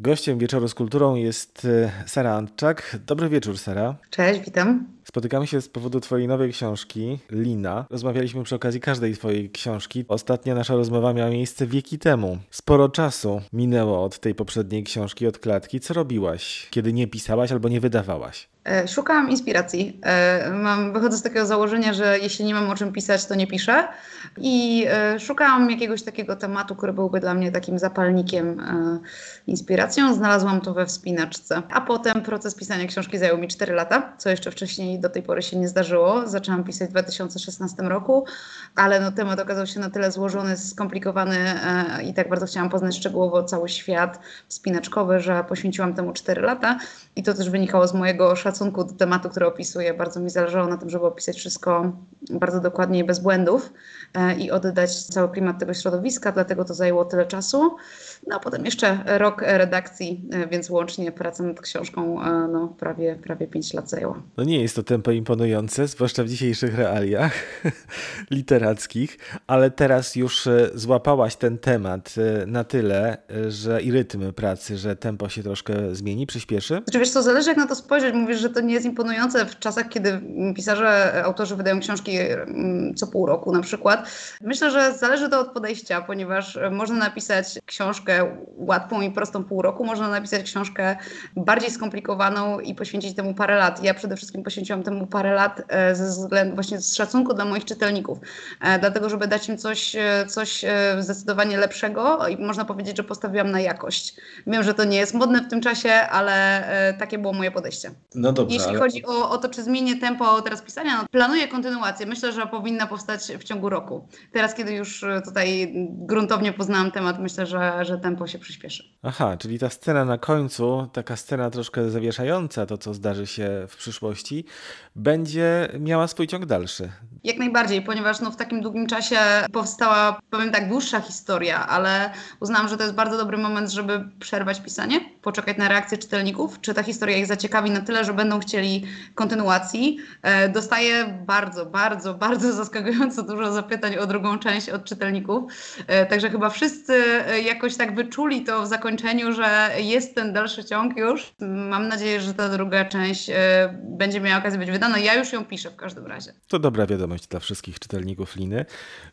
Gościem wieczoru z kulturą jest e, Sara Antczak. Dobry wieczór, Sara. Cześć, witam. Spotykamy się z powodu Twojej nowej książki, Lina. Rozmawialiśmy przy okazji każdej Twojej książki. Ostatnia nasza rozmowa miała miejsce wieki temu. Sporo czasu minęło od tej poprzedniej książki, od klatki. Co robiłaś, kiedy nie pisałaś albo nie wydawałaś? E, szukałam inspiracji. E, mam, wychodzę z takiego założenia, że jeśli nie mam o czym pisać, to nie piszę. I e, szukałam jakiegoś takiego tematu, który byłby dla mnie takim zapalnikiem, inspiracją. Znalazłam to we wspinaczce. A potem proces pisania książki zajął mi 4 lata, co jeszcze wcześniej do tej pory się nie zdarzyło. Zaczęłam pisać w 2016 roku, ale no, temat okazał się na tyle złożony, skomplikowany i tak bardzo chciałam poznać szczegółowo cały świat wspinaczkowy, że poświęciłam temu 4 lata. I to też wynikało z mojego szacunku szacunku do tematu, który opisuję. Bardzo mi zależało na tym, żeby opisać wszystko bardzo dokładnie i bez błędów e, i oddać cały klimat tego środowiska, dlatego to zajęło tyle czasu. No a potem jeszcze rok redakcji, e, więc łącznie praca nad książką e, no, prawie, prawie 5 lat zajęła. No nie jest to tempo imponujące, zwłaszcza w dzisiejszych realiach literackich, ale teraz już złapałaś ten temat na tyle, że i rytm pracy, że tempo się troszkę zmieni, przyspieszy? Znaczy wiesz co, zależy jak na to spojrzeć. Mówisz, że to nie jest imponujące w czasach, kiedy pisarze, autorzy wydają książki co pół roku na przykład. Myślę, że zależy to od podejścia, ponieważ można napisać książkę łatwą i prostą pół roku, można napisać książkę bardziej skomplikowaną i poświęcić temu parę lat. Ja przede wszystkim poświęciłam temu parę lat e, ze względu właśnie z szacunku dla moich czytelników, e, dlatego żeby dać im coś, e, coś zdecydowanie lepszego i można powiedzieć, że postawiłam na jakość. Wiem, że to nie jest modne w tym czasie, ale takie było moje podejście. No dobrze, Jeśli ale... chodzi o, o to, czy zmienię tempo teraz pisania, no, planuję kontynuację. Myślę, że powinna powstać w ciągu roku. Teraz, kiedy już tutaj gruntownie poznałam temat, myślę, że, że tempo się przyspieszy. Aha, czyli ta scena na końcu, taka scena troszkę zawieszająca to, co zdarzy się w przyszłości, będzie miała swój ciąg dalszy. Jak najbardziej, ponieważ no, w takim długim czasie powstała, powiem tak, dłuższa historia, ale uznałam, że to jest bardzo dobry moment, żeby przerwać pisanie, poczekać na reakcję czytelników, czy ta historia ich zaciekawi na tyle, że będą chcieli kontynuacji. E, dostaję bardzo, bardzo, bardzo zaskakująco dużo zapytań o drugą część od czytelników, e, także chyba wszyscy e, jakoś tak wyczuli to w zakończeniu, że jest ten dalszy ciąg już. Mam nadzieję, że ta druga część będzie miała okazję być wydana. Ja już ją piszę w każdym razie. To dobra wiadomość dla wszystkich czytelników Liny.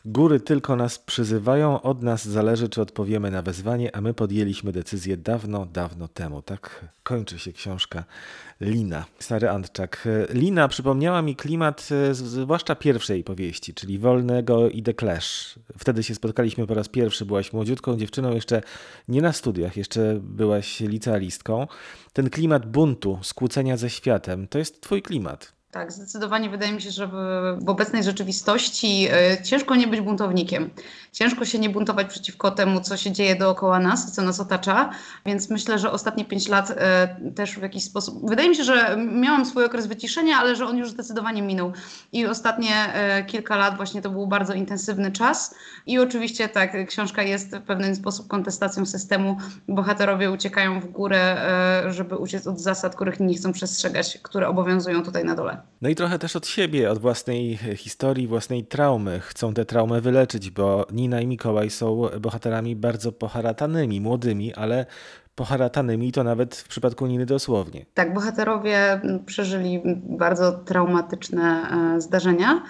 Góry tylko nas przyzywają, od nas zależy, czy odpowiemy na wezwanie, a my podjęliśmy decyzję dawno, dawno temu. Tak kończy się książka Lina, Sary Antczak. Lina przypomniała mi klimat e, zwłaszcza pierwszej powieści, czyli Wolnego i The Clash. Wtedy się spotkaliśmy po raz pierwszy, byłaś młodziutką dziewczyną, jeszcze nie na studiach, jeszcze byłaś licealistką. Ten klimat buntu, skłócenia ze światem, to jest twój klimat. Tak, zdecydowanie wydaje mi się, że w, obecnej rzeczywistości y, ciężko nie być buntownikiem. Ciężko się nie buntować przeciwko temu, co się dzieje dookoła nas, co nas otacza, więc myślę, że ostatnie pięć lat y, też w jakiś sposób. Wydaje mi się, że miałam swój okres wyciszenia, ale że on już zdecydowanie minął. I ostatnie y, kilka lat właśnie to był bardzo intensywny czas. I oczywiście tak, książka jest w pewien sposób kontestacją systemu. Bohaterowie uciekają w górę, żeby uciec od zasad, których nie chcą przestrzegać, które obowiązują tutaj na dole. No i trochę też od siebie, od własnej historii, własnej traumy. Chcą tę traumę wyleczyć, bo Nina i Mikołaj są bohaterami bardzo poharatanymi, młodymi, ale poharatanymi, to nawet w przypadku Niny dosłownie. Tak, bohaterowie przeżyli bardzo traumatyczne e, zdarzenia.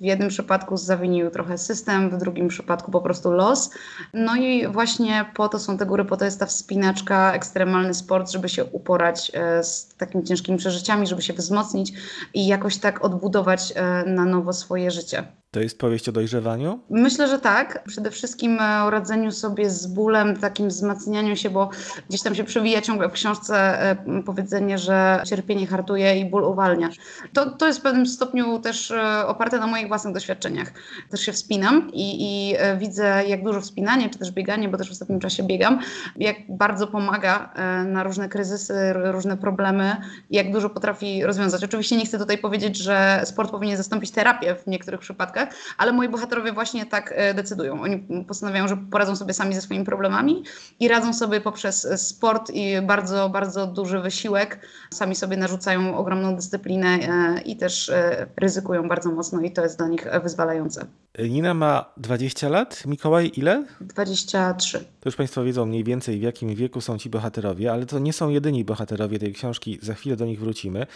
W jednym przypadku zawinił trochę system, w drugim przypadku po prostu los. No i właśnie po to są te góry, po to jest ta wspinaczka, ekstremalny sport, żeby się uporać e, z takimi ciężkimi przeżyciami, żeby się wzmocnić i jakoś tak odbudować e, na nowo swoje życie. To jest powieść o dojrzewaniu? Myślę, że tak. Przede wszystkim e, o radzeniu sobie z bólem, takim wzmacnianiu się, bo gdzieś tam się przewija ciągle w książce powiedzenie, że cierpienie hartuje i ból uwalnia. To, to jest w pewnym stopniu też oparte na moich własnych doświadczeniach. Też się wspinam i, i e, widzę, jak dużo wspinanie, czy też bieganie, bo też w ostatnim czasie biegam, jak bardzo pomaga e, na różne kryzysy, różne problemy, jak dużo potrafi rozwiązać. Oczywiście nie chcę tutaj powiedzieć, że sport powinien zastąpić terapię w niektórych przypadkach, ale moi bohaterowie właśnie tak e, decydują. Oni postanawiają, że poradzą sobie sami ze swoimi problemami i radzą sobie poprzez sport i bardzo, bardzo duży wysiłek. Sami sobie narzucają ogromną dyscyplinę i też ryzykują bardzo mocno i to jest dla nich wyzwalające. Nina ma 20 lat, Mikołaj ile? 23. To już Państwo wiedzą mniej więcej w jakim wieku są ci bohaterowie, ale to nie są jedyni bohaterowie tej książki, za chwilę do nich wrócimy.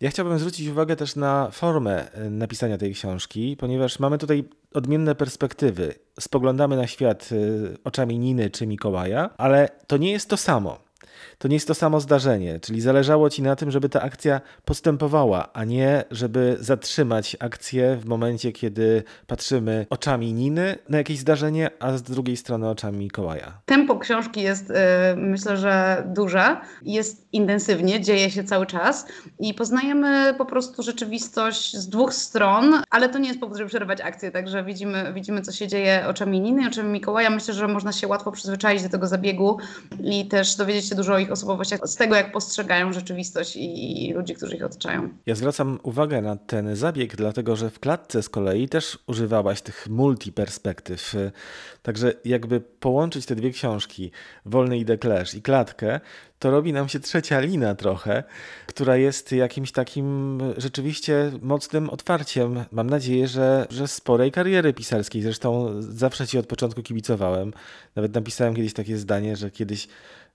Ja chciałbym zwrócić uwagę też na formę e, napisania tej książki, ponieważ mamy tutaj odmienne perspektywy. Spoglądamy na świat e, oczami Niny czy Mikołaja, ale to nie jest to samo to nie jest to samo zdarzenie. Czyli zależało ci na tym, żeby ta akcja postępowała, a nie żeby zatrzymać akcję w momencie, kiedy patrzymy oczami Niny na jakieś zdarzenie, a z drugiej strony oczami Mikołaja. Tempo książki jest, e, myślę, że duże, jest intensywnie, dzieje się cały czas i poznajemy po prostu rzeczywistość z dwóch stron, ale to nie jest powód, żeby przerywać akcję, także widzimy, widzimy co się dzieje oczami Niny, oczami Mikołaja. Myślę, że można się łatwo przyzwyczaić do tego zabiegu i też dowiedzieć się dużo o ich osobowościach, z tego jak postrzegają rzeczywistość i, ludzi, którzy ich otaczają. Ja zwracam uwagę na ten zabieg, dlatego że w klatce z kolei też używałaś tych multiperspektyw. Także jakby połączyć te dwie książki, Wolny i Declash i klatkę, to robi nam się trzecia lina trochę, która jest jakimś takim rzeczywiście mocnym otwarciem. Mam nadzieję, że, że sporej kariery pisarskiej. Zresztą zawsze ci od początku kibicowałem. Nawet napisałem kiedyś takie zdanie, że kiedyś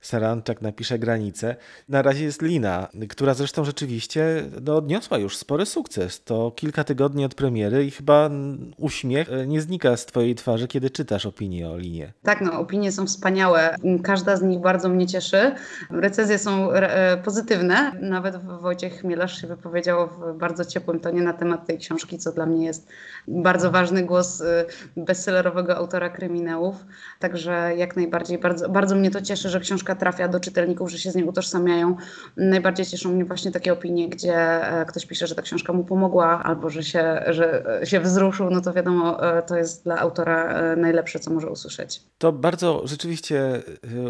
Saranczak napisze granicę. Na razie jest Lina, która zresztą rzeczywiście no, odniosła już spory sukces. To kilka tygodni od premiery i chyba uśmiech e, nie znika z twojej twarzy, kiedy czytasz opinie o Linie. Tak, no opinie są wspaniałe. Każda z nich bardzo mnie cieszy. Recenzje są e, pozytywne. Nawet Wojciech Chmielarz się wypowiedział w bardzo ciepłym tonie na temat tej książki, co dla mnie jest bardzo ważny głos e, bestsellerowego autora kryminałów. Także jak najbardziej bardzo, bardzo mnie to cieszy, że książka trafia do czytelników, że się z nią utożsamiają. Najbardziej cieszą mnie właśnie takie opinie, gdzie e, ktoś pisze, że ta książka mu pomogła albo że się, że się wzruszył, no to wiadomo, to jest dla autora najlepsze, co może usłyszeć. To bardzo rzeczywiście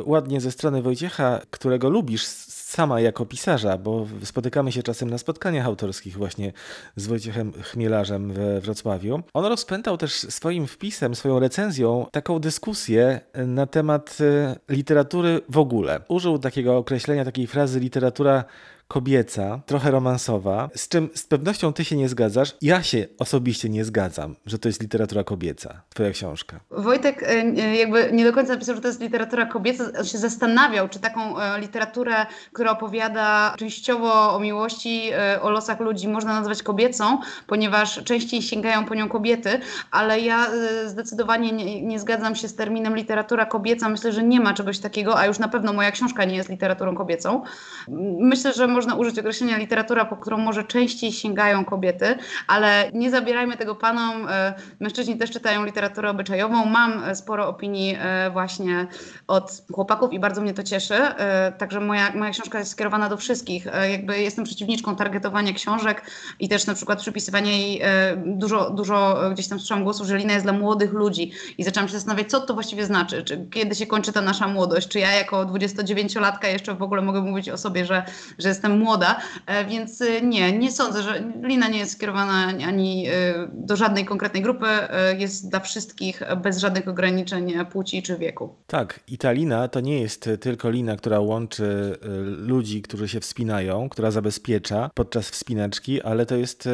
ładnie ze strony Wojciecha, którego lubisz sama jako pisarza, bo spotykamy się czasem na spotkaniach autorskich właśnie z Wojciechem Chmielarzem we Wrocławiu. On rozpętał też swoim wpisem, swoją recenzją taką dyskusję na temat e, literatury w ogóle. Użył takiego określenia, takiej frazy literatura kobieca, trochę romansowa, z czym z pewnością ty się nie zgadzasz. Ja się osobiście nie zgadzam, że to jest literatura kobieca, twoja książka. Wojtek e, e, jakby nie do końca napisał, że to jest literatura kobieca. Się zastanawiał, czy taką e, literaturę, która opowiada częściowo o miłości, o losach ludzi można nazwać kobiecą, ponieważ częściej sięgają po nią kobiety, ale ja zdecydowanie nie, nie zgadzam się z terminem literatura kobieca. Myślę, że nie ma czegoś takiego, a już na pewno moja książka nie jest literaturą kobiecą. Myślę, że można użyć określenia literatura, po którą może częściej sięgają kobiety, ale nie zabierajmy tego panom. E, mężczyźni też czytają literaturę obyczajową. Mam e, sporo opinii e, właśnie od chłopaków i bardzo mnie to cieszy. Także moja, moja książka jest skierowana do wszystkich. Jakby jestem przeciwniczką targetowania książek i też na przykład przypisywania jej dużo, dużo gdzieś tam słyszałam głosu, że Lina jest dla młodych ludzi i zaczęłam się zastanawiać, co to właściwie znaczy, czy kiedy się kończy ta nasza młodość, czy ja jako 29-latka jeszcze w ogóle mogę mówić o sobie, że, że jest jestem młoda, e, więc e, nie, nie sądzę, że Lina nie jest skierowana ani e, do żadnej konkretnej grupy, jest dla wszystkich bez żadnych ograniczeń płci czy wieku. Tak, i ta lina to nie jest tylko lina, która łączy ludzi, którzy się wspinają, która zabezpiecza podczas wspinaczki, ale to jest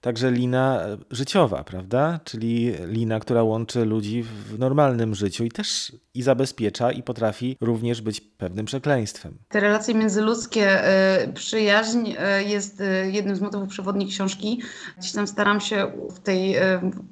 także lina życiowa, prawda? Czyli lina, która łączy ludzi w normalnym życiu i też i zabezpiecza i potrafi również być pewnym przekleństwem. Te relacje międzyludzkie, y, przyjaźń y, jest y, jednym z motywów przewodnich książki. Gdzieś tam staram się w tej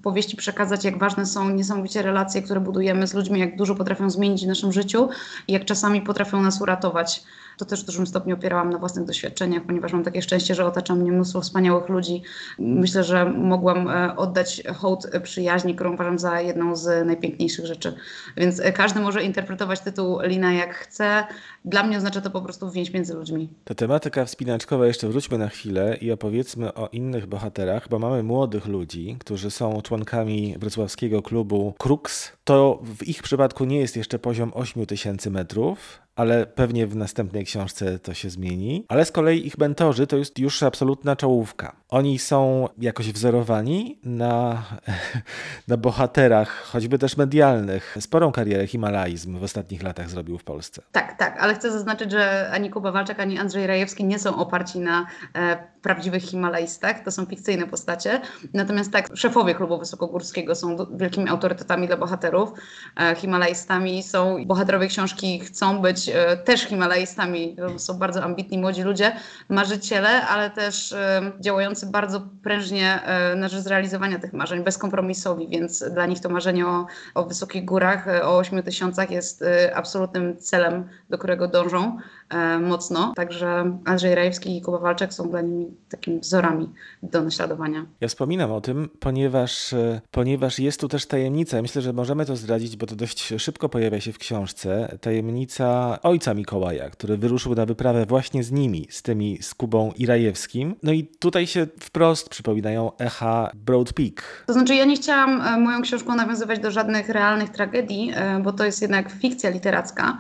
powieści przekazać, jak ważne są niesamowicie relacje, które budujemy z ludźmi, jak dużo potrafią zmienić w naszym życiu i jak czasami potrafią nas uratować to też w dużym stopniu opierałam na własnych doświadczeniach, ponieważ mam takie szczęście, że otacza mnie mnóstwo wspaniałych ludzi. Myślę, że mogłam e, oddać hołd przyjaźni, którą uważam za jedną z najpiękniejszych rzeczy. Więc e, każdy może interpretować tytuł Lina jak chce. Dla mnie oznacza to po prostu więź między ludźmi. Ta tematyka wspinaczkowa, jeszcze wróćmy na chwilę i opowiedzmy o innych bohaterach, bo mamy młodych ludzi, którzy są członkami wrocławskiego klubu Krux. To w ich przypadku nie jest jeszcze poziom 8000 metrów, ale pewnie w następnej książce to się zmieni. Ale z kolei ich mentorzy to jest już absolutna czołówka. Oni są jakoś wzorowani na, na bohaterach, choćby też medialnych. Sporą karierę Himalaizm w ostatnich latach zrobił w Polsce. Tak, tak, ale chcę zaznaczyć, że ani Kuba Walczak, ani Andrzej Rajewski nie są oparci na e, prawdziwych Himalajstach, to są fikcyjne postacie. Natomiast tak, szefowie klubu wysokogórskiego są wielkimi autorytetami dla bohaterów. E, Himalajstami są, bohaterowie książki chcą być e, też Himalajstami, są bardzo ambitni młodzi ludzie, marzyciele, ale też e, działający bardzo prężnie e, na rzecz zrealizowania tych marzeń, bezkompromisowi, więc dla nich to marzenie o, o wysokich górach, e, o 8 tysiącach jest e, absolutnym celem, do którego dążą e, mocno. Także Andrzej Rajewski i Kuba Walczak są dla nimi takimi wzorami do naśladowania. Ja wspominam o tym, ponieważ, e, ponieważ jest tu też tajemnica. Myślę, że możemy to zdradzić, bo to dość szybko pojawia się w książce. Tajemnica ojca Mikołaja, który wyruszył na wyprawę właśnie z nimi, z tymi z Kubą i Rajewskim. No i tutaj się wprost przypominają echa Broad Peak. To znaczy, ja nie chciałam e, moją książką nawiązywać do żadnych realnych tragedii, e, bo to jest jednak fikcja literacka.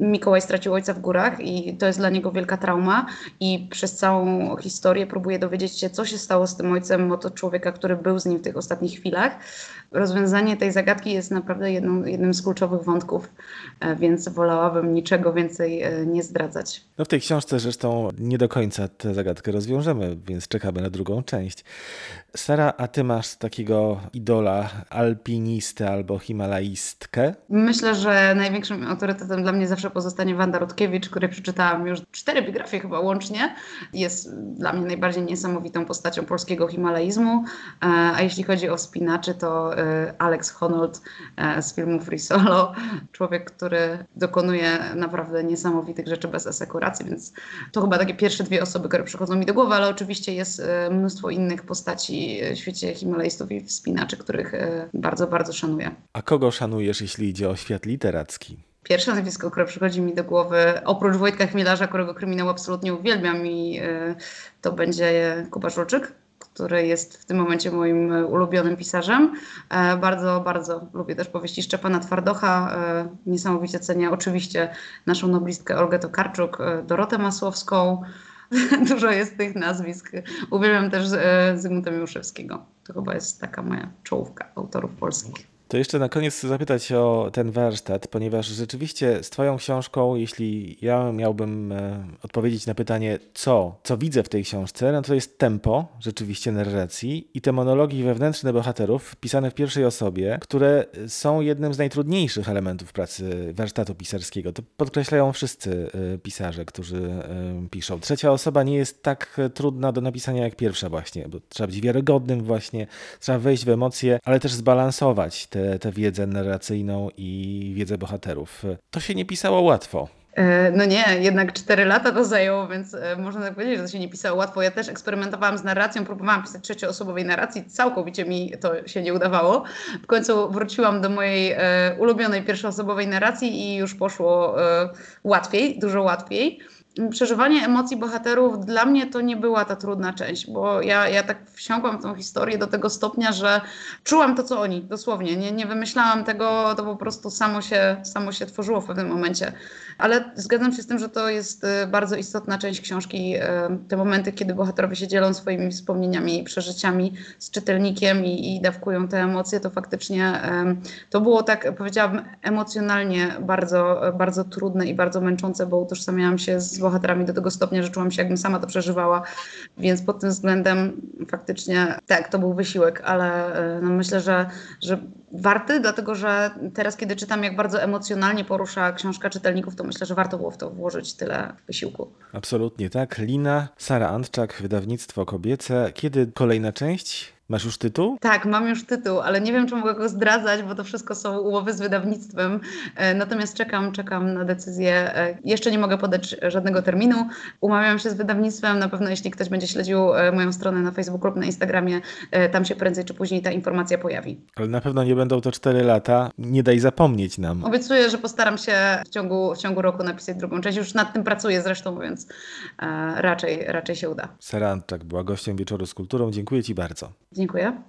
Mikołaj stracił ojca w górach i to jest dla niego wielka trauma i przez całą historię próbuje dowiedzieć się, co się stało z tym ojcem, bo to człowieka, który był z nim w tych ostatnich chwilach. Rozwiązanie tej zagadki jest naprawdę jedną, jednym z kluczowych wątków, e, więc wolałabym niczego więcej e, nie zdradzać. No w tej książce zresztą nie do końca tę zagadkę rozwiążemy, więc czekamy na drugą część. Sara, a ty masz takiego idola, alpinistę albo himalaistkę? Myślę, że największym autorytetem dla mnie zawsze pozostanie Wanda Rutkiewicz, której przeczytałam już cztery biografie chyba łącznie. Jest dla mnie najbardziej niesamowitą postacią polskiego himalaizmu. E, A jeśli chodzi o wspinaczy, to e, Alex Honnold z filmu Free Solo. Człowiek, który dokonuje naprawdę niesamowitych rzeczy bez asekuracji, więc to chyba takie pierwsze dwie osoby, które przychodzą mi do głowy, ale oczywiście jest e, mnóstwo innych postaci w świecie himalaistów i wspinaczy, których e, bardzo, bardzo szanuję. A kogo szanujesz, jeśli idzie o świat literacki? Pierwsze nazwisko, które przychodzi mi do głowy, oprócz Wojtka Chmielarza, którego kryminał absolutnie uwielbiam i y, to będzie Kuba Żulczyk, który jest w tym momencie moim y, ulubionym pisarzem. E, bardzo, bardzo lubię też powieści Szczepana Twardocha. E, niesamowicie cenię oczywiście naszą noblistkę Olgę Tokarczuk, e, Dorotę Masłowską. Dużo jest tych nazwisk. Uwielbiam też e, Zygmunta Miłuszewskiego. To chyba jest taka moja czołówka autorów polskich. To jeszcze na koniec chcę zapytać o ten warsztat, ponieważ rzeczywiście z Twoją książką, jeśli ja miałbym e, odpowiedzieć na pytanie, co, co widzę w tej książce, no to jest tempo rzeczywiście narracji i te monologi wewnętrzne bohaterów pisane w pierwszej osobie, które są jednym z najtrudniejszych elementów pracy warsztatu pisarskiego. To podkreślają wszyscy e, pisarze, którzy e, piszą. Trzecia osoba nie jest tak trudna do napisania jak pierwsza właśnie, bo trzeba być wiarygodnym właśnie, trzeba wejść w emocje, ale też zbalansować tę wiedzę narracyjną i wiedzę bohaterów. To się nie pisało łatwo. E, No nie, jednak 4 lata to zajęło, więc e, można tak powiedzieć, że to się nie pisało łatwo. Ja też eksperymentowałam z narracją, próbowałam pisać trzecioosobowej narracji, całkowicie mi to się nie udawało. W końcu wróciłam do mojej e, ulubionej pierwszoosobowej narracji i już poszło łatwiej, dużo łatwiej. Przeżywanie emocji bohaterów dla mnie to nie była ta trudna część, bo ja, ja tak wsiąkłam w tą historię do tego stopnia, że czułam to, co oni, dosłownie. Nie, nie wymyślałam tego, to po prostu samo się, samo się tworzyło w pewnym momencie. Ale zgadzam się z tym, że to jest y, bardzo istotna część książki. y, Te momenty, kiedy bohaterowie się dzielą swoimi wspomnieniami i przeżyciami z czytelnikiem i, i dawkują te emocje, to faktycznie to było tak, powiedziałabym, emocjonalnie bardzo, bardzo trudne i bardzo męczące, bo utożsamiałam się z bohaterami do tego stopnia, że czułam się, jakbym sama to przeżywała. Więc pod tym względem faktycznie tak, to był wysiłek, ale y, no myślę, że, że warty, dlatego że teraz, kiedy czytam, jak bardzo emocjonalnie porusza książka czytelników, to myślę, że warto było w to włożyć tyle wysiłku. Absolutnie tak. Lina, Sara Antczak, wydawnictwo kobiece. Kiedy kolejna część? Masz już tytuł? Tak, mam już tytuł, ale nie wiem, czy mogę go zdradzać, bo to wszystko są umowy z wydawnictwem. E, Natomiast czekam, czekam na decyzję. E, Jeszcze nie mogę podać żadnego terminu. Umawiam się z wydawnictwem. Na pewno, jeśli ktoś będzie śledził e, moją stronę na Facebooku lub na Instagramie, tam się prędzej czy później ta informacja pojawi. Ale na pewno nie będą to 4 lata. Nie daj zapomnieć nam. Obiecuję, że postaram się w ciągu, w ciągu roku napisać drugą część. Już nad tym pracuję zresztą, więc e, raczej, raczej się uda. Sara Antczak była gościem Wieczoru z Kulturą. Dziękuję Ci bardzo. Dziękuję.